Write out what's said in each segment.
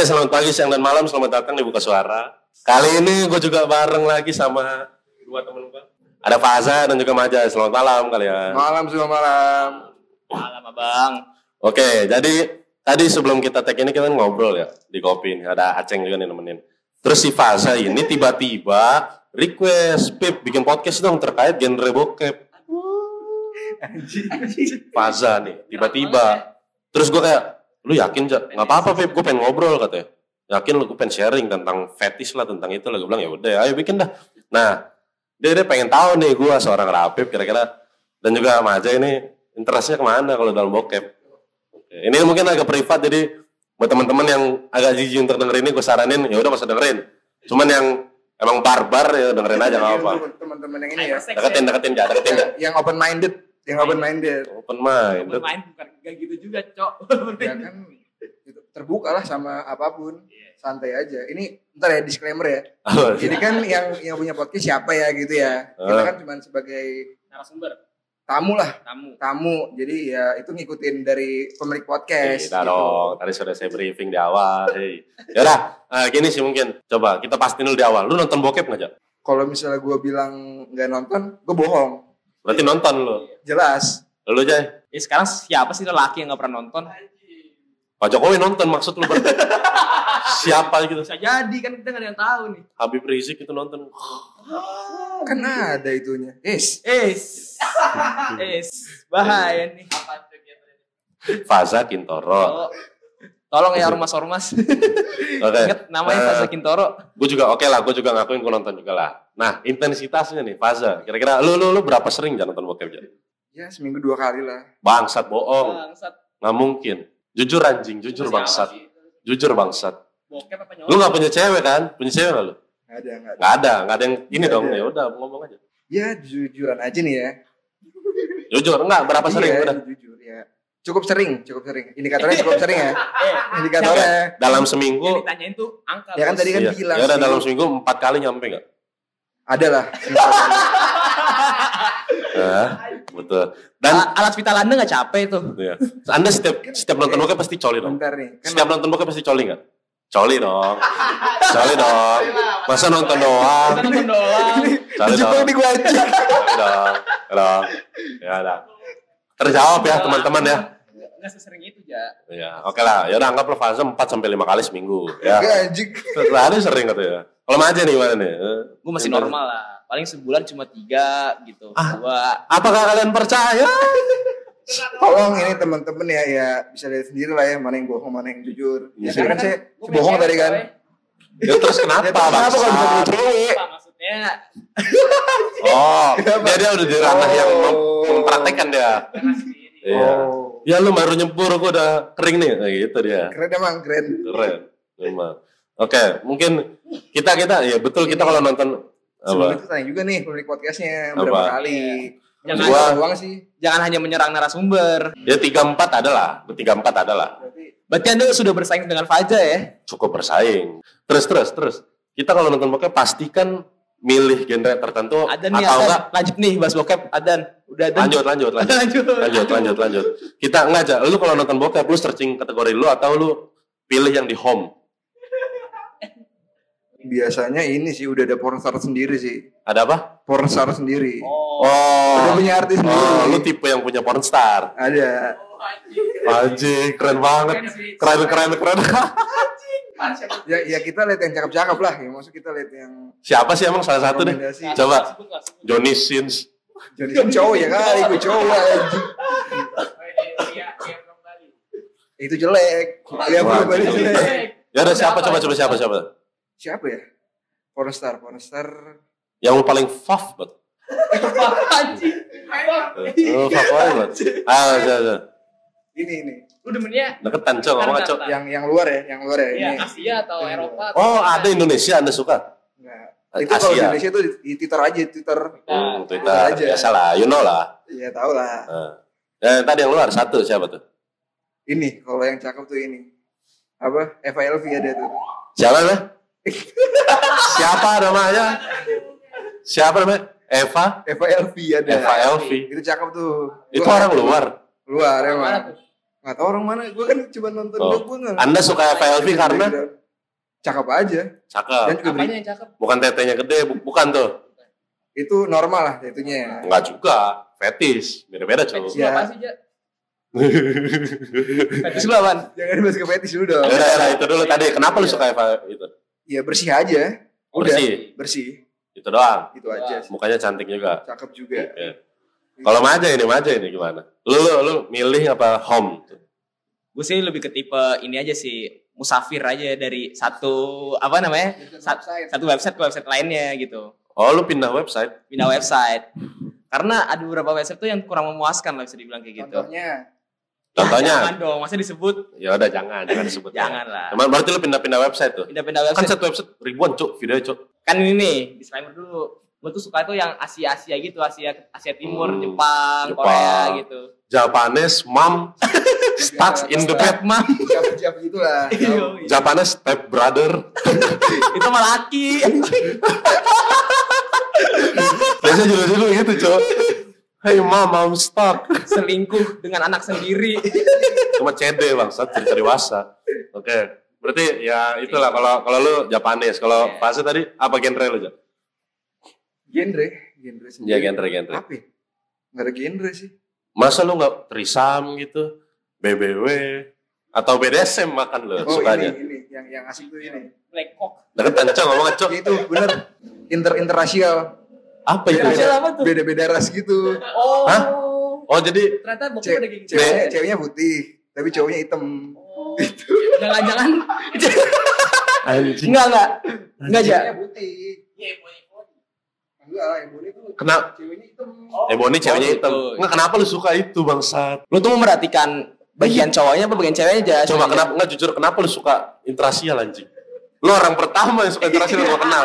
Oke, selamat pagi, siang, dan malam. Selamat datang di Buka Suara. Kali ini gue juga bareng lagi sama dua teman gue. Ada Faza dan juga Maja. Selamat malam kalian. Malam semua malam. Malam abang. Oke, jadi tadi sebelum kita tag ini kita ngobrol ya di kopi ini. Ada Aceng juga nih nemenin. Terus si Faza ini tiba-tiba request, Pip bikin podcast dong terkait genre bokep. Faza nih, tiba-tiba. Terus gue kayak, lu yakin Cak? Nggak apa-apa Pip, gue pengen ngobrol katanya. Yakin lu gue pengen sharing tentang fetish lah tentang itu lah. Gue bilang ya udah, ayo bikin dah. Nah, dia, dia pengen tahu nih gue seorang rapip kira-kira dan juga Maja ini interestnya ke mana kalau dalam bokep. Oke, Ini mungkin agak privat jadi buat teman-teman yang agak jijik untuk dengerin ini gue saranin ya udah masa dengerin. Cuman yang emang barbar ya dengerin aja nggak apa. Teman-teman yang ini ya. Deketin, deketin, Cak, deketin. Yang open minded, yang open minded. Open mind. Bermain bukan gak gitu juga, Cok. Ya kan gitu, terbuka lah sama apa pun. Santai aja. Ini ntar ya disclaimer ya. Jadi kan yang yang punya podcast siapa ya gitu ya. Kita kan cuma sebagai Narasumber, tamu lah, tamu. tamu. Jadi ya itu ngikutin dari pemilik podcast. Tidak gitu. dong, tadi sudah saya briefing di awal. Hei. Yaudah, eh, gini sih mungkin. Coba kita pastiin dulu di awal. Lu nonton bokep nggak, Jak? Kalau misalnya gue bilang nggak nonton, gue bohong. Berarti nonton lu. Jelas. Lu, Jay? Ya sekarang siapa sih lelaki yang gak pernah nonton? Pak Jokowi nonton maksud lu berarti. Siapa gitu? Bisa jadi kan kita gak ada yang tahu nih. Habib Rizik itu nonton. Kan ada itunya. Yes. Es. Es. Bahaya nih. Faza Kintoro. Oh. Tolong ya ormas-ormas. Oke. Ingat namanya Eh, Faza Kintoro. Gue juga oke lah, gue juga ngakuin gue nonton juga lah. Nah, intensitasnya nih, Faza. Kira-kira lu, lu, lu berapa sering jangan nonton bokep, Jak? Ya seminggu dua kali lah. Bangsat, bohong. Bangsat. Nggak mungkin. Jujur anjing, jujur bangsat. Jujur bangsat. Bokep apa Lu nyolong? nggak punya cewek kan? Punya cewek nggak lu? Nggak ada, nggak ada. Nggak ada, nggak ada yang ini Nggak dong. Ya udah, ngomong aja. Ya jujuran aja nih ya. Jujur, enggak berapa sering Iya, udah? jujur ya. Cukup sering, cukup sering. Indikatornya cukup sering ya. Eh, Indikatornya. Dalam yang seminggu, ditanyain tuh angka. Ya kan tadi kan iya. bilang. ya udah dalam seminggu empat kali nyampe nggak? Ada lah. Nah, betul. Dan A- alat vital anda gak capek tuh. Iya. Anda setiap setiap nonton bokep pasti coli dong. Bentar nih. Kan Setiap nonton bokep pasti coli nggak? Coli dong. Coli dong. Masa nonton doang? Nonton doang. Coli dong. di gua aja. Coli dong. Dong. Ya udah. Terjawab ya teman-teman ya. Gak sesering itu, Ja. Ya, oke lah. Ya udah anggaplah fase 4 sampai 5 kali seminggu ya. Enggak anjing. Setelah sering katanya. Kalau aja nih gimana nih? Eh, Gue masih gimana? normal lah. Paling sebulan cuma tiga gitu. Ah. Dua. Apakah kalian percaya? Tolong ini teman-teman ya ya bisa lihat sendiri lah ya mana yang bohong mana yang jujur. Iya Ya, sih. kan saya bohong tadi kan. Ya terus kenapa? Ya, terus kenapa kalau bisa cewek? Apa maksudnya? Oh, dia, dia udah di ranah yang Oh. mempraktekkan dia. Iya. Oh. Ya lu baru nyebur, gua udah kering nih. Nah, gitu dia. Keren emang keren. Keren. Memang. Oke, mungkin kita kita ya betul kita kalau nonton Sebelum apa? itu tanya juga nih pemilik podcastnya Apa? berapa kali. Jangan Gua Gua- doang sih. Jangan hanya menyerang narasumber. Ya tiga empat adalah, tiga empat adalah Berarti Berarti anda sudah bersaing dengan Faja ya? cukup bersaing. Terus terus terus. Kita kalau nonton bokep pastikan milih genre tertentu Ada nih, atau Adan. enggak Lanjut nih, bahas bokep. Adan. Udah Adan. lanjut lanjut lanjut lanjut. lanjut lanjut lanjut. Kita enggak aja. Lu kalau nonton bokep lu searching kategori lu atau lu pilih yang di home. Biasanya ini sih udah ada pornstar sendiri sih. Ada apa? Pornstar sendiri. Oh. Udah Oh, punya artis sendiri. oh lu tipe yang punya pornstar. Ada. Anjing, keren banget. Keren keren keren. Ya, ya kita lihat yang cakep-cakep lah. Ya, maksud kita lihat yang Siapa sih emang salah satu deh? Coba. Johnny Sins. Jadi kan cowok ya kali, gue cowok anjing. Itu jelek. Ya Wah, jelek. Ya udah siapa coba coba siapa siapa? Siapa ya? Pornstar, pornstar. Yang lu paling faf banget. Anjing. Oh, favorit banget. Ah, aja aja. Ini ini. Lu demennya Deketan, Cok, ngomong Cok. Yang yang luar ya, yang luar ya. Iya, Ini. Asia atau Eropa? atau Oh, ada Indonesia Anda suka? Enggak. Asia. Itu kalau Indonesia itu di, Twitter aja, Twitter. Hmm, Twitter Twitter. aja. Biasa lah, you know lah. Iya, tahu lah. Nah. Eh, tadi yang luar satu siapa tuh? Ini kalau yang cakep tuh ini. Apa? Eva Elvi ada tuh. Siapa namanya? Siapa namanya? Siapa namanya? Eva? Eva Elvi ada. Eva Elvi. Itu cakep tuh. Itu Gua- orang luar. Luar Mana emang. tuh? Nggak tahu orang mana. Gue kan cuma nonton Oh. gue nggak. Anda suka FLV karena cakep aja. cakep. Dan juga beri- Apanya yang cakep? Bukan tetenya gede, bu- bukan tuh. itu normal lah itunya. Enggak juga. Fetis. Beda-beda, Fetis cuy. lu Ya. apa sih, Ja? Fetis lu apaan? Jangan dibahas ke fetish dulu dong. Udah, udah, itu dulu tadi. Kenapa lu suka FLV itu? Ya bersih aja. Udah. Bersih. Bersih. Itu doang. Itu aja. sih. Mukanya cantik juga. Cakep juga. Oke. Kalau Maja ini, Maja ini gimana? Lu, lu, lu milih apa home? Gue sih lebih ke tipe ini aja sih musafir aja dari satu apa namanya Sa- satu website ke website lainnya gitu Oh, lu pindah website? pindah website karena ada beberapa website tuh yang kurang memuaskan lah bisa dibilang kayak gitu Contohnya. Contohnya? jangan dong masa disebut Ya udah jangan, jangan disebut. jangan lah Cuman berarti lu pindah-pindah website tuh? pindah-pindah Kan website satu website ribuan, Cuk, videonya, Cuk. kan ini nih disclaimer dulu gue tuh suka tuh yang Asia Asia gitu Asia Asia Timur Hmm, Jepang, Jepang. Korea gitu Japanese mom stuck in the bed. mam Siap-siap gitulah. Iya. Japanese step brother. itu mah laki Biasanya judul-judul gitu, Cuk. Hey mom, I'm stuck. selingkuh dengan anak sendiri Cuma CD bangsat cerita dewasa. Oke. Berarti ya itulah kalau kalau lu Japanese, kalau Iya. fase tadi apa genre lu, Jak? Genre. Genre sendiri. Ya genre-genre. Apa ya? Nggak ada genre sih. Masa lu nggak trisam gitu? BBW atau BDSM makan lu Oh sukanya? ini, ini. Yang, yang asik tuh ini. Black Cock. Deketan, Cok, ngomong Cok. Ya itu bener. Inter interrasial. Apa itu? Tuh? Beda-beda ras gitu. Oh. Hah? Oh, jadi Ternyata bokep kayak gitu. ceweknya, ceweknya putih, tapi cowoknya hitam. Oh. Jangan-jangan. anjing. enggak enggak enggak aja Ceweknya putih. Iya. Enggak tuh Kenapa? ceweknya hitam. Eh, Boni ceweknya Oh, hitam. gitu. Nggak, kenapa lu suka itu, bangsat? lu tuh memperhatikan bagian cowoknya apa bagian ceweknya aja Coba kenapa nggak jujur kenapa lu suka interasial anjing? Lu orang pertama yang suka interasial yang gua kenal.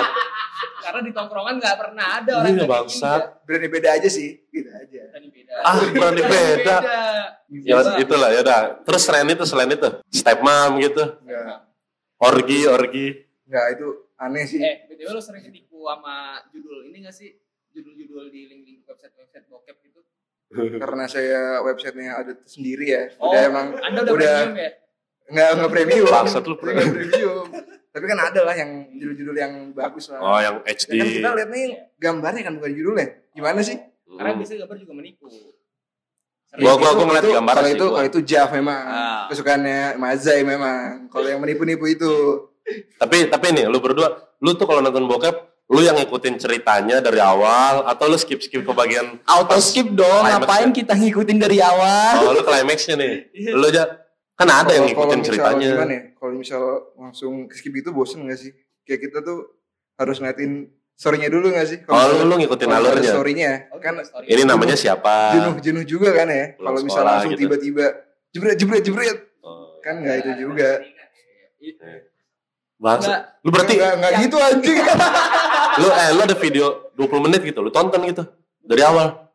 Karena di tongkrongan nggak pernah ada orang Iya, yang bangsat. Berani beda aja sih, gitu aja. Ja. Berani beda. Ah, berani beda. Ya Bisa. itulah ya udah. Terus selain itu selain itu stepmom gitu. Enggak, Orgi, orgi. enggak itu aneh sih. Eh, BTW lu sering ketipu sama judul ini gak sih? Judul-judul di link-link website-website bokep gitu. Karena saya websitenya ada sendiri ya. Oh, Udah emang Anda udah, udah premium ya? enggak enggak premium. Bangsat lu Saya enggak premium. Tapi kan ada lah yang judul-judul yang bagus lah. Oh, yang Ya HD. kan kita lihat nih gambarnya kan bukan judulnya. Gimana sih? Karena Hmm. biasanya gambar juga menipu. Gua- gua- Itu- gua ngeliat itu- gambar Kalau itu kalau itu Jaf memang Ah. kesukaannya Mazai memang. Kalau yang menipu-nipu itu Tapi tapi nih lu berdua, lu tuh kalau nonton bokep, lu yang ngikutin ceritanya dari awal atau lu skip skip ke bagian auto skip dong ngapain ya? kita ngikutin dari awal oh lu climaxnya nih. Lu aja kan ada yang Kalau- kalau ngikutin ceritanya. Gimana ya? Kalau misal langsung skip itu bosen gak sih? Kayak kita tuh harus ngeliatin story-nya dulu gak sih? Oh lu, ngikutin kalau alurnya. story-nya Oh, kan story. Ini namanya siapa? jenuh-jenuh juga kan ya. Kalau misal langsung gitu. tiba-tiba jebret jebret jebret Oh, kan nggak itu juga. Bangsa. Enggak. Lu berarti nggak nggak gitu anjing. lu eh lu ada video 20 menit gitu, lu tonton gitu dari awal.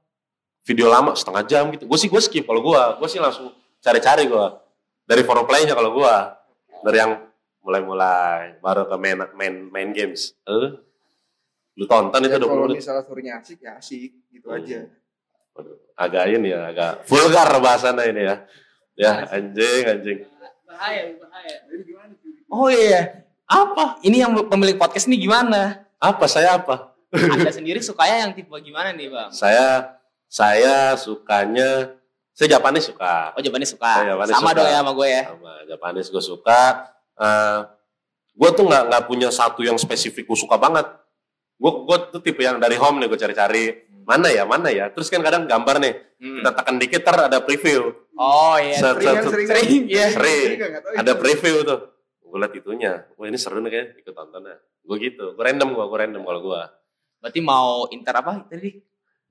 Video lama setengah jam gitu. Gue sih gue skip kalau gue, gue sih langsung cari-cari gue dari foreplay-nya kalau gue dari yang mulai-mulai baru ke main main main games. Eh, lu tonton itu Ya, 20 kalau menit. misalnya story-nya asik ya asik gitu Hmm. aja. Waduh, agak ini ya, agak vulgar bahasanya ini ya. Ya, anjing, anjing. Bahaya, bahaya. oh iya apa ini yang pemilik podcast ini gimana Apa saya apa? anda sendiri sukanya yang tipe gimana nih bang Saya saya sukanya saya Japanese suka. oh jawabannya suka. Japanese sama suka. dong ya sama gue ya. Sama Japanese gue suka. Eh gue tuh nggak nggak punya satu yang spesifik gue suka banget. Gue gue tuh tipe yang dari home nih gue cari-cari. Mana ya mana ya? Terus kan kadang gambar nih. Hmm. kita tekan dikit ter ada preview. Oh iya. Set, Sering set. sering sering. Ya sering. Tahu ada preview tuh. Gue liat itunya. Wah ini seru nih kayaknya. Ikut tonton ya gue gitu. Gue random gue gue random kalau gue berarti mau inter apa tadi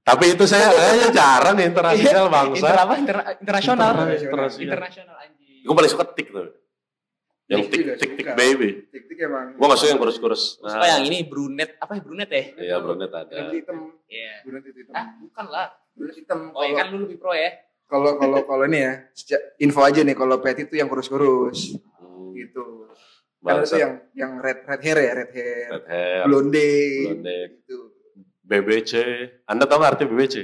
tapi itu saya kayaknya jarang internasional bangsa inter apa inter, internasional Internasional. Internasional anjing. gue paling suka tik tuh yang Tik tik tik tik baby Tik-tik emang. gue gak suka yang kurus-kurus Gua suka yang ini brunet apa ya brunet ya iya brunet ada Brunet hitam, iya brunet itu hitam. Ah, bukan lah. Brunet hitam. Oh, ya Kalau kan lu lebih pro ya. kalau kalau kalau ini ya, info aja nih kalau pet itu yang kurus-kurus Hmm, gitu. Karena itu yang yang red red hair ya, red hair, Red hair, blonde, blonde. gitu. BBC. Anda tahu nggak arti BBC?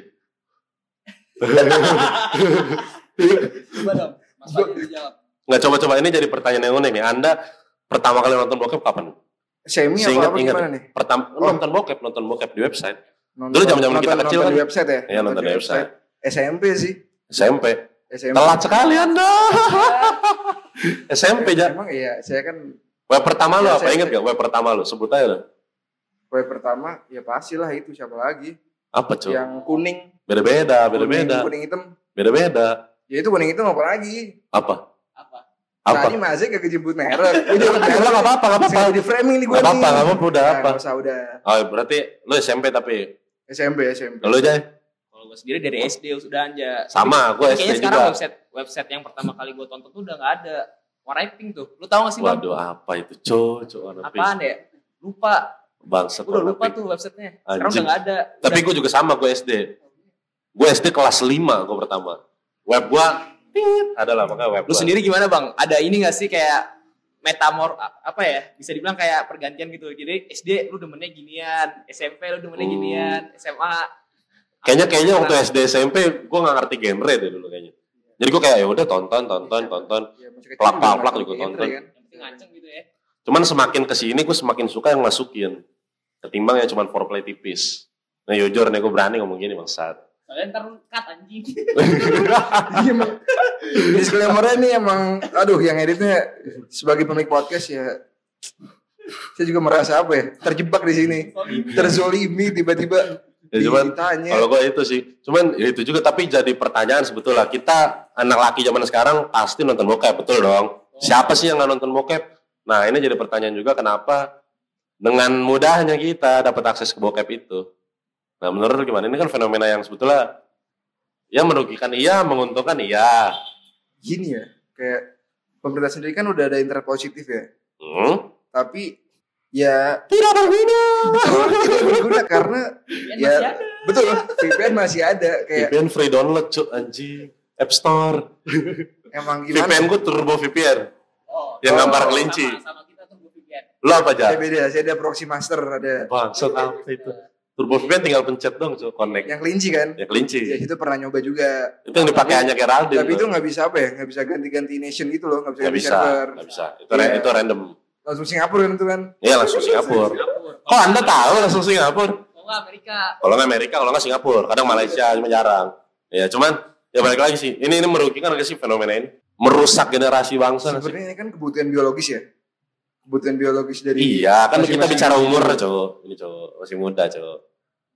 Coba dong. Mas Fadil dijawab. Nggak coba-coba ini jadi pertanyaan yang unik nih. Anda pertama kali nonton bokep kapan? Semi apa Seingat- apa ingat. gimana nih? Pertama Oh. nonton bokep, nonton bokep di website. Nonton- Dulu zaman-zaman kita nonton- kecil nonton kan? di website ya? Iya, nonton di website. SMP sih. SMP. SMP. Telat sekali Anda. SMP aja. Emang iya, saya kan Web pertama lu Ya, apa? saya- Ingat gak? Web pertama lu? Sebut aja lu. Kue pertama ya pastilah itu siapa lagi? Apa cuy? Yang kuning. Beda-beda, beda-beda. Kuning, kuning hitam. Beda-beda. Ya itu kuning hitam apa lagi? Apa? Apa? Apa? Tadi masih kagak jemput merek. Ini jemput Udah gak apa-apa, gak apa-apa. Di framing nih gue Gak apa-apa, gak apa-apa, udah Nah, apa. usah udah. Oh, berarti lu SMP tapi SMP, SMP. lu aja Kalau gue sendiri dari SD sudah aja. sama, gue Kayaknya SD sekarang juga. website website yang pertama kali gue tonton tuh udah nggak ada. Warna pink tuh. Lu tahu gak sih bang? Waduh, apa itu? Cocok warna pink. Apaan ya? Lupa. Bangsat Gue udah lupa tuh websitenya. Sekarang Anjing. udah nggak ada. Tapi gue juga sama, gue SD. Gue SD kelas 5 gue pertama. Web gue, tit, adalah makanya web Lu gua. sendiri gimana bang? Ada ini gak sih kayak metamor apa ya? Bisa dibilang kayak pergantian gitu. Jadi SD lu demennya ginian, SMP lu demennya Hmm. ginian, SMA. Kayaknya kayaknya waktu SD SMP gue gak ngerti genre deh dulu kayaknya. Jadi gue kayak ya udah tonton, tonton, tonton. Ya, masih kecil Plak, juga plak, nggak juga tahu tonton. kan. Yang penting nganceng gitu ya. Cuman semakin ke sini gue semakin suka yang masukin. Ketimbang yang cuman foreplay tipis. Nah jujur nih gue berani ngomong gini bangsat. Soalnya ntar lu cut anjing. Iya. Disclaimer ini emang, aduh yang editnya sebagai pemilik podcast ya, saya juga merasa apa ya, terjebak di sini, terzolimi tiba-tiba Ya, cuman ditanya. Kalau gue itu sih, cuman ya itu juga tapi jadi pertanyaan sebetulnya kita anak laki zaman sekarang pasti nonton bokep betul dong. Siapa sih yang nggak nonton bokep? Nah ini jadi pertanyaan juga kenapa dengan mudahnya kita dapat akses ke bokep itu. Nah menurut lu gimana? Ini kan fenomena yang sebetulnya ya merugikan iya, menguntungkan iya. Gini ya, kayak pemerintah sendiri kan udah ada internet positif ya, Hmm? tapi ya Tidak berguna. tidak berguna karena Kan ya betul VPN masih ada kayak VPN free download cuy anjing. App Store. emang gimana? VPN gue turbo VPN. Oh, Yang Oh, gambar kelinci. sama, sama kita tuh gue VPN. Lo apa aja? Saya beda, saya ada proxy master, ada Bangsat apa itu? Turbo VPN tinggal pencet dong cuy connect. yang kelinci kan. Ya kelinci. Ya itu pernah nyoba juga. Itu yang dipakai hanya Geraldine. Tapi tuh. itu nggak bisa apa ya? Nggak bisa ganti-ganti nation gitu loh, nggak bisa nggak ganti bisa, server. nggak bisa. Itu Iya. itu random. Langsung Singapura kan itu kan. Iya langsung Singapura. Singapura. Kok anda tahu langsung Singapura? Kalau nggak Amerika. Kalau nggak Amerika, kalau nggak Singapura. Kadang Malaysia cuma jarang. Ya cuman ya balik lagi sih. Ini ini merugikan nggak sih fenomena ini? Merusak generasi bangsa? Sebenarnya ini kan kebutuhan biologis ya. Kebutuhan biologis dari Iya kan kita masing-masing bicara umur cowok. Ini cowok masih muda cowok.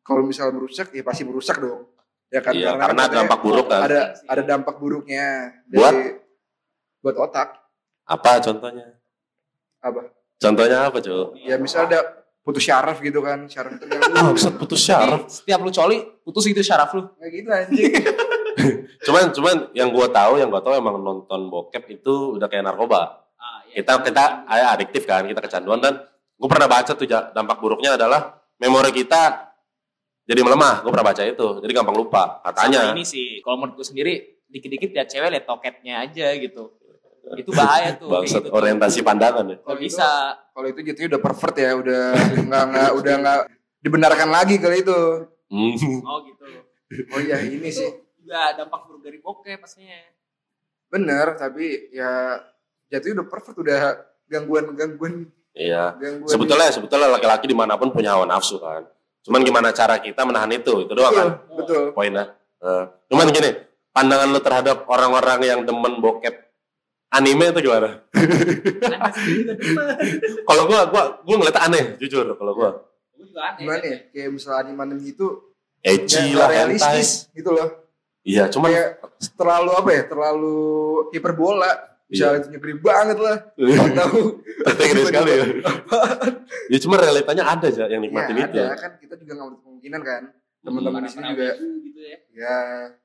Kalau misal merusak, ya pasti merusak dong. Ya kan Iya kan karena katanya dampak buruk kan. ada ada dampak buruknya Buat? dari buat otak. Apa contohnya? Apa? Contohnya apa cowok? Ya misal ada putus syaraf gitu kan, syaraf itu kan Ah, Maksud putus syaraf. Setiap lu coli, putus gitu syaraf lu. kayak gitu anjing. Cuman cuman yang gua tahu, yang gua tahu emang nonton bokep itu udah kayak narkoba. Ah, iya. kita kita ah, adiktif kan kita kecanduan dan gue pernah baca tuh dampak buruknya adalah memori kita jadi melemah gue pernah baca itu jadi gampang lupa Sama katanya ini sih, kalau menurut gue sendiri, dikit-dikit liat cewek liat toketnya aja gitu. Itu bahaya tuh. bangsat gitu orientasi pandangan ya Kalau bisa, Kalau itu jatuhnya udah pervert ya, udah nggak nggak udah nggak dibenarkan lagi kali itu. Hmm. oh gitu. Oh iya ini sih Juga dampak buruk dari bokep pastinya. bener, tapi ya jatuhnya udah pervert, udah gangguan gangguan iya gangguan. sebetulnya sebetulnya laki-laki di mana pun punya hawa nafsu kan cuman gimana cara kita menahan itu itu doang betul, kan betul. poinnya Eh, cuman gini pandangan lu terhadap orang-orang yang demen bokep anime itu gimana kalau gua gua gua ngeliat aneh jujur kalau gua Gue juga aneh. Gimana ya? Kayak misalnya anime gitu, edgy nggak lah hentai realistis gitu loh. Iya cuman Kayak terlalu apa ya? Terlalu hiperbola. Misalnya itu negeri banget lah. Tahu? Tete gede sekali ya. ya cuma realitanya ada aja yang Ya nikmatin itu. ada kan kita juga nggak menutup kemungkinan kan. Teman-teman di sini juga. gitu ya. Ya,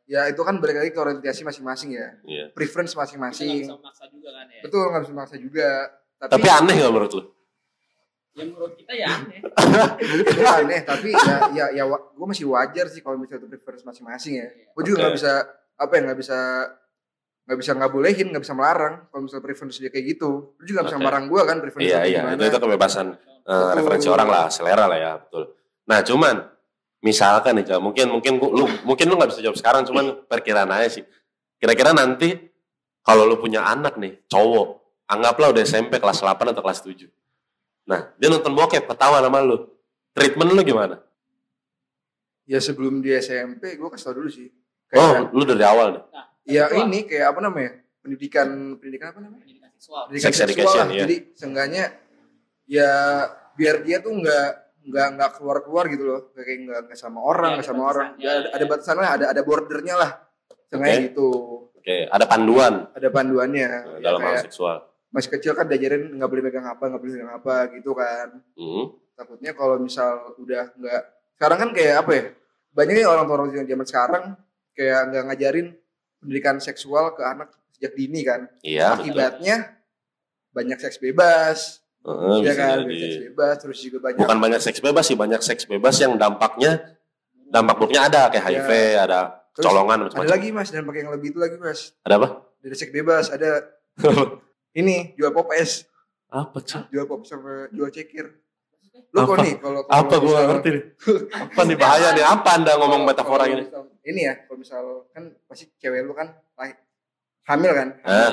ya itu kan balik lagi ke orientasi masing-masing ya. Iya. Preference Kita nggak masing-masing. bisa memaksa juga kan ya. Betul nggak bisa maksa juga. Tapi aneh gak menurut lu? Ya menurut kita ya aneh. itu aneh tapi ya ya ya gue masih wajar sih kalau misalnya itu preference masing-masing ya gue juga nggak Oke. bisa apa ya nggak bisa nggak bisa nggak bolehin nggak bisa melarang kalau misalnya preference dia kayak gitu lu juga nggak bisa melarang gue kan preference Iya dia iya gimana itu itu kebebasan Betul. referensi orang lah, selera lah ya betul. Nah cuman misalkan nih mungkin mungkin gua- lu mungkin lu nggak bisa jawab sekarang, cuman perkiraan aja sih. Kira-kira nanti kalau lu punya anak nih, cowok, anggaplah udah SMP kelas 8 atau kelas 7. Nah, dia nonton bokep, ketawa sama lu. Treatment lu gimana? Ya sebelum di SMP gue kasih tau dulu sih. Oh, Kayak, lu dari awal nih. ya Seksual. ini kayak apa namanya? Pendidikan pendidikan apa namanya? Pendidikan seksual. Pendidikan Sex seksual lah. ya. Jadi seenggaknya ya biar dia tuh nggak nggak nggak keluar keluar gitu loh kayak nggak nggak sama orang Ya, nggak ada sama orang batasannya. ya, ada, ada batasannya ada ada bordernya lah seenggaknya Oke. gitu Oke, ada panduan ada panduannya eh, Ya, dalam hal kayak seksual. Masih kecil kan diajarin nggak boleh megang apa nggak boleh megang apa gitu kan Hmm. takutnya kalau misal udah nggak sekarang kan kayak apa ya banyak orang tua orang tua zaman sekarang kayak nggak ngajarin pendidikan seksual ke anak sejak dini kan Iya, betul. akibatnya banyak seks bebas Heeh, ya kan jadi. seks bebas terus juga banyak Bukan banyak seks bebas sih, banyak seks bebas yang dampaknya dampak buruknya ada kayak HIV, ada Terus kecolongan ada macam-macam. lagi mas dan pakai yang lebih itu lagi mas Ada apa? dari seks bebas ada ini jual pop es apa, Cak? jual pop sama jual cekir lu kok nih kalau Apa gua misal- nggak ngerti nih. Apa nih bahaya nih? Apa Anda ngomong metafora ini? misal- ini ya kalau misal kan pasti cewek lu kan lahir, hamil kan Eh, Nah,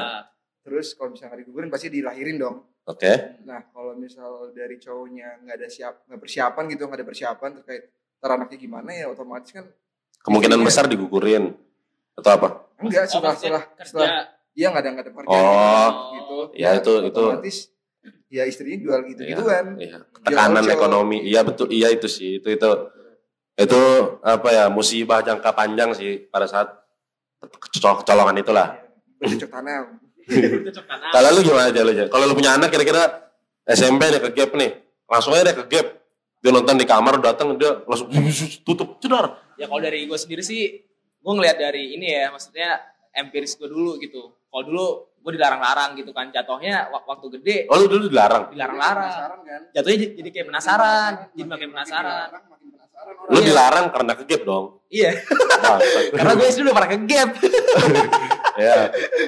terus kalau misalnya nggak digugurin pasti dilahirin dong Oke. nah kalau misal dari cowoknya nggak ada siap nggak persiapan gitu nggak ada persiapan terkait ntar anaknya gimana ya otomatis kan Kemungkinan Istrinya- besar digugurin atau apa? enggak setelah setelah setelah iya nggak ada nggak ada pekerjaan Oh. gitu Ya, itu- itu- otomatis ya istrinya jual gitu gitu kan Iya, tekanan Jual ekonomi. Iya betul, iya itu sih. Itu itu itu apa ya musibah jangka panjang sih pada saat kecol- kecolongan itulah. tanam Cocok kanan. Kalau lu gimana aja lu aja? Kalau lu punya anak kira-kira SMP nih ke gap nih, langsung aja deh ke gap. Dia nonton di kamar datang dia langsung tutup cedar. Ya kalau dari gue sendiri sih, gue ngelihat dari ini ya, maksudnya empiris gue dulu gitu. Kalau dulu gue dilarang-larang gitu kan, jatuhnya wak- waktu gede Oh lu dulu dilarang. dilarang-larang. kan Jatuhnya j- jadi kayak penasaran, jadi makin penasaran. Makin makin penasaran orang. Lu Iya. dilarang karena ke gap dong. Iya, Bangsat. karena gue udah pernah ke gap. ya.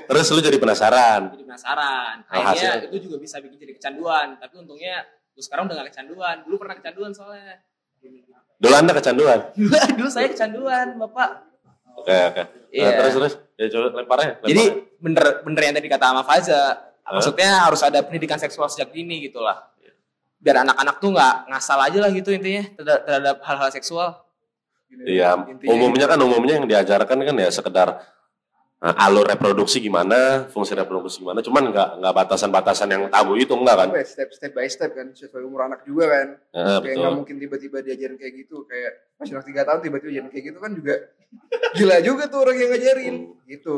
Terus lu jadi penasaran. Jadi penasaran. Alhasil. Akhirnya itu juga bisa bikin jadi kecanduan. Tapi untungnya gue sekarang udah gak kecanduan. Dulu pernah kecanduan soalnya. Dulu anda kecanduan. Dulu saya kecanduan, Bapak. Oke oke. Nah, Iya. terus terus ya coba lemparnya. Jadi lemparnya. bener bener yang tadi kata sama Faza, Hah? maksudnya harus ada pendidikan seksual sejak dini gitu lah. Biar anak-anak tuh nggak ngasal aja lah gitu intinya terhadap, hal-hal seksual. Iya, umumnya gitu. kan umumnya yang diajarkan kan ya sekedar alur reproduksi gimana, fungsi reproduksi gimana, cuman nggak nggak batasan-batasan yang tabu itu enggak kan? Ya, step step by step kan sesuai umur anak juga kan Ya, kayak betul. nggak mungkin tiba-tiba diajarin kayak gitu kayak masih anak tiga tahun tiba-tiba diajarin kayak gitu kan juga gila juga tuh orang yang ngajarin gitu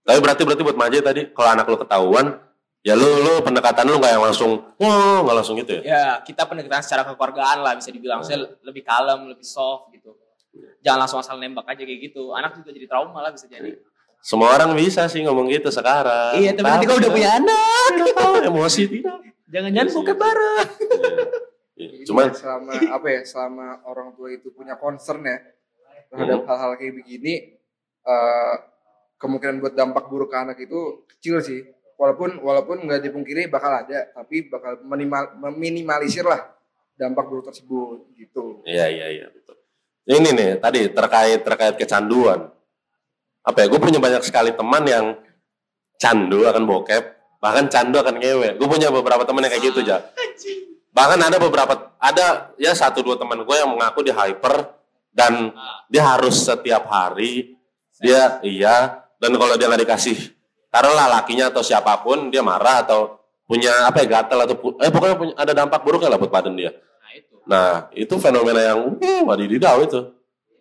Tapi berarti berarti buat Maje tadi kalau anak lu ketahuan, ya lu lu pendekatan lu nggak yang langsung, wah nggak langsung gitu ya? Ya kita pendekatan secara kekeluargaan lah bisa dibilang. Saya lebih kalem, lebih soft gitu. Jangan langsung asal nembak aja kayak gitu. Anak juga jadi trauma lah bisa jadi. Semua orang bisa sih ngomong gitu sekarang. Iya, tapi nanti kalau udah punya anak, Tidak tahu emosi tidak. jangan-jangan Iya, bukan iya. bareng. Iya, Jadi Cuman selama apa ya selama orang tua itu punya concern ya terhadap Hmm. hal-hal kayak begini eh, kemungkinan buat dampak buruk ke anak itu kecil sih walaupun walaupun nggak dipungkiri bakal ada tapi bakal minimal meminimalisir lah dampak buruk tersebut gitu Iya iya iya betul. Ini nih tadi terkait terkait kecanduan. Apa ya? Gue punya banyak sekali teman yang candu akan bokep, bahkan candu akan ngewe. Gue punya beberapa teman yang kayak gitu aja. Bahkan ada beberapa ada ya satu dua teman gue yang mengaku dia hyper dan dia harus setiap hari dia iya dan kalau dia nggak dikasih taruhlah lakinya atau siapa pun dia marah atau punya apa ya gatel atau eh pokoknya punya, ada dampak buruknya lah buat badan dia. Nah itu. Nah, itu fenomena yang uh, wadididau itu.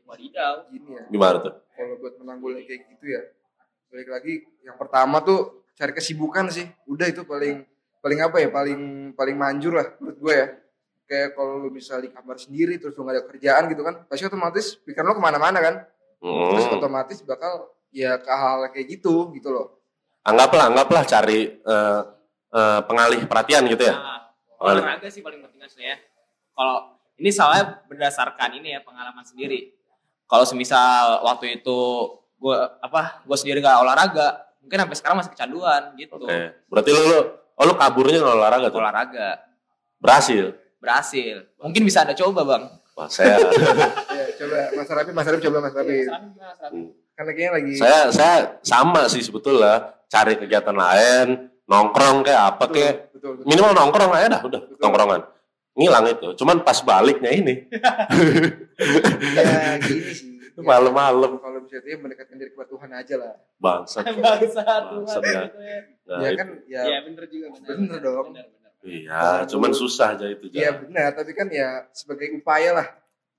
Wadidaw. gini ya Gimana tuh? Kalau buat menanggulangi kayak gitu ya balik lagi yang pertama tuh cari kesibukan sih udah itu paling paling apa ya paling paling manjur lah menurut gue ya kayak kalau lu bisa di kamar sendiri terus lu gak ada kerjaan gitu kan pasti otomatis pikiran lu ke mana-mana kan terus Hmm. otomatis bakal ya ke hal kayak gitu gitu loh Anggaplah, anggaplah cari eh, eh, pengalih perhatian gitu ya. Nah, olahraga sih paling penting aslinya. Kalau ini soalnya berdasarkan ini ya pengalaman sendiri. Kalau semisal waktu itu gue apa gue sendiri gak olahraga, mungkin sampai sekarang masih kecanduan gitu. Oke. Berarti lu, lu oh lu kaburnya nggak olahraga tuh. Olahraga Berhasil. berhasil. Mungkin bisa anda coba bang. Wah, saya ya coba mas Rafi mas Rafi coba mas gimana, sekarang? Hmm. Karena kayaknya lagi Saya saya sama sih sebetulnya cari kegiatan lain, nongkrong kayak apa betul, kayak betul, betul. minimal nongkrong aja dah udah Betul. nongkrongan. Ngilang itu. Cuman pas baliknya ini Ya gini sih. Ya, malam-malam kalau bisa dia mendekatkan diri kepada Tuhan aja lah. bangsat. Bangsa Bangsat, Tuhan ya. gitu ya. Nah, ya kan ya Iya bener juga bener. Bener dong. Bener, bener. Iya, cuman susah aja itu. Iya benar, tapi kan ya sebagai upaya lah.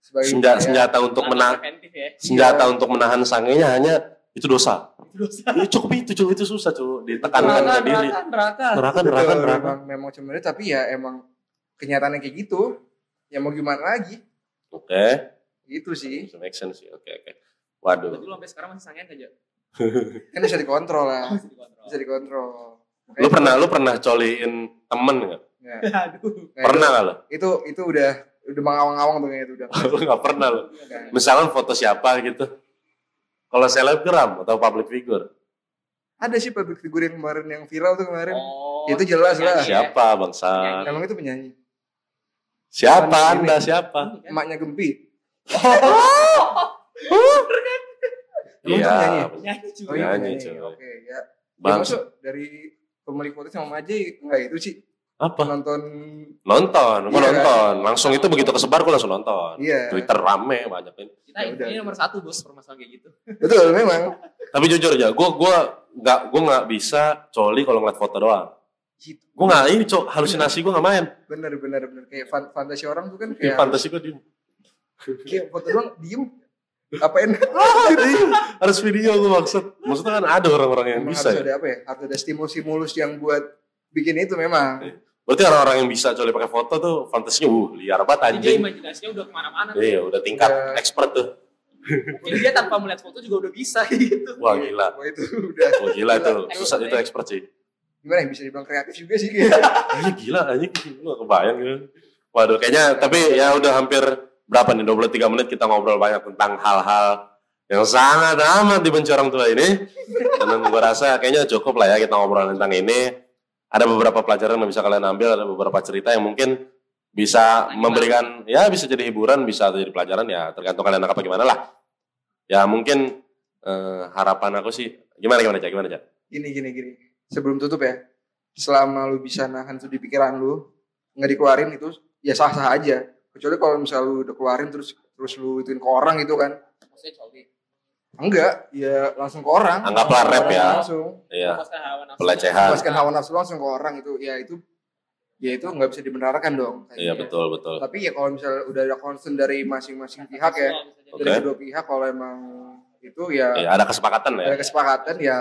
Sebagai Senjata, upaya. senjata untuk menahan ya. senjata untuk menahan sangenya hanya itu dosa. Itu dosa. Iya cukup itu cukup itu susah cuy ditekankan Neraka, ke diri. neraka, neraka. Neraka neraka memang, memang cuma itu, tapi ya emang kenyataannya kayak gitu. Ya mau gimana lagi? Oke, Gitu sih. make sense sih. Oke oke. Waduh. Berarti lu sampai sekarang masih sangen aja. Kan bisa dikontrol lah. Dikontrol. Bisa dikontrol. Lu pernah lu pernah coliin temen nggak? Ya, Aduh. nah, Pernah nggak lo? Itu, itu udah udah mengawang-awang tuh kayaknya itu udah. lu nggak pernah lo? Misalkan foto siapa gitu? Kalau selebgram atau public figure? Ada sih public figure yang kemarin yang viral tuh kemarin. Oh, Itu jelas lah. Siapa bangsa? Emang itu penyanyi. Siapa anda siapa? Emaknya Gempi. Itu Iya? Nyanyi juga. Oh iya. Oke ya. Ya bangsa. masuk dari pemilik foto sama Majai enggak itu sih Apa? nonton Nonton, gua Iya, nonton. Langsung itu begitu kesebar gua langsung nonton. iya Twitter rame banyak ini. Kita Ya udah. ini nomor satu bos permasalahan kayak gitu. betul memang Tapi jujur aja, gua gua nggak gua nggak bisa coli kalau ngeliat foto doang. Gitu. Gua nggak ini cok halusinasi gua nggak main. bener bener bener kayak fan- fantasi orang tuh kan Kayak kayak fantasi gua diem. kayak foto doang diem apain harus video gua maksud. Maksudnya kan ada orang-orang yang Emang bisa harus ya. ada apa ya harus ada stimulus-stimulus yang buat bikin itu memang Berarti orang-orang yang bisa coli pakai foto tuh fantasinya uh liar banget Jadi anjing. imajinasinya udah ke mana-mana. Iya, udah tingkat Udah. expert tuh. Mungkin dia tanpa melihat foto juga udah bisa gitu. Wah gila. Wah itu udah Wah gila itu. Susah itu expert sih. Gimana ya bisa dibilang kreatif juga sih Anjing gila anjing. Lu gak kebayang gitu. Waduh kayaknya tapi ya udah hampir berapa nih 23 menit kita ngobrol banyak tentang hal-hal yang sangat amat dibenci orang tua ini. Dan gua rasa kayaknya cukup lah ya kita ngobrol tentang ini. Ada beberapa pelajaran yang bisa kalian ambil, ada beberapa cerita yang mungkin bisa memberikan ya bisa jadi hiburan, bisa jadi pelajaran ya tergantung kalian apa gimana lah. Ya mungkin eh, harapan aku sih gimana gimana Cak? Gimana Cak? gini gini gini sebelum tutup ya selama lu bisa nahan itu di pikiran lu nggak dikeluarin itu ya sah sah aja kecuali kalau misal lu udah keluarin terus terus lu ituin ke orang gitu kan Maksudnya coli. enggak ya langsung ke orang Anggaplah rap ya. langsung Iya, Memuaskan hawa nafsu. pelecehan. memuaskan hawa nafsu langsung ke orang itu ya itu ya itu nggak bisa dibenarkan dong Iya betul betul. tapi ya kalau misalnya udah ada concern dari masing-masing pihak ya Oke. dari kedua pihak kalau emang itu ya Ya, ada kesepakatan ya. ada kesepakatan ya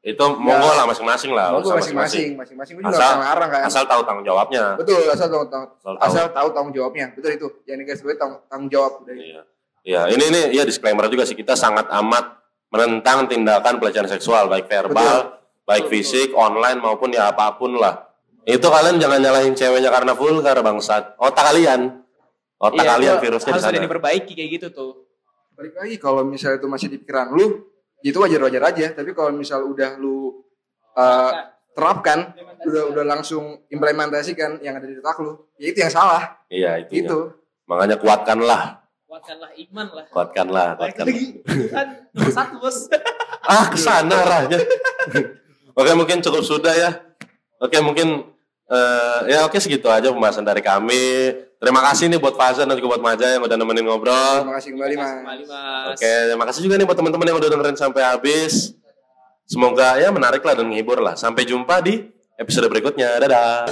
Itu monggo lah masing-masing lah. monggo masing-masing masing-masing gue juga Asal- ngarang kan Asal tahu tanggung jawabnya. betul asal tahu tahu Asal tahu. asal tahu tanggung jawabnya betul itu yang dikasih gue tanggung, tanggung jawab udah. Iya. Iya, ini ini ya disclaimer juga sih kita sangat amat menentang tindakan pelecehan seksual baik verbal, baik Betul, fisik, online maupun ya apa pun lah. Itu kalian jangan nyalahin ceweknya karena vulgar bangsat. Otak kalian. Otak Iya, kalian virusnya harus ada diperbaiki kayak gitu tuh. balik lagi kalau misalnya itu masih di pikiran lu ya itu wajar-wajar aja tapi kalau misal udah lu uh, terapkan udah udah langsung implementasikan yang ada di otak lu ya itu yang salah Iya, itu. itu Makanya kuatkanlah, Kuatkanlah iman lah. kuatkanlah, kuatkanlah. lagi. Kan satu bos. Ah, ke sana arahnya. Oke, mungkin cukup sudah ya. Oke, mungkin eh, ya oke segitu aja pembahasan dari kami. Terima kasih nih buat Fazan dan juga buat Maja yang udah nemenin ngobrol. terima kasih kembali mas Kembali mas. Oke, terima kasih juga nih buat teman-teman yang udah dengerin sampai habis. Semoga ya menarik lah dan menghibur lah. Sampai jumpa di episode berikutnya. Dadah.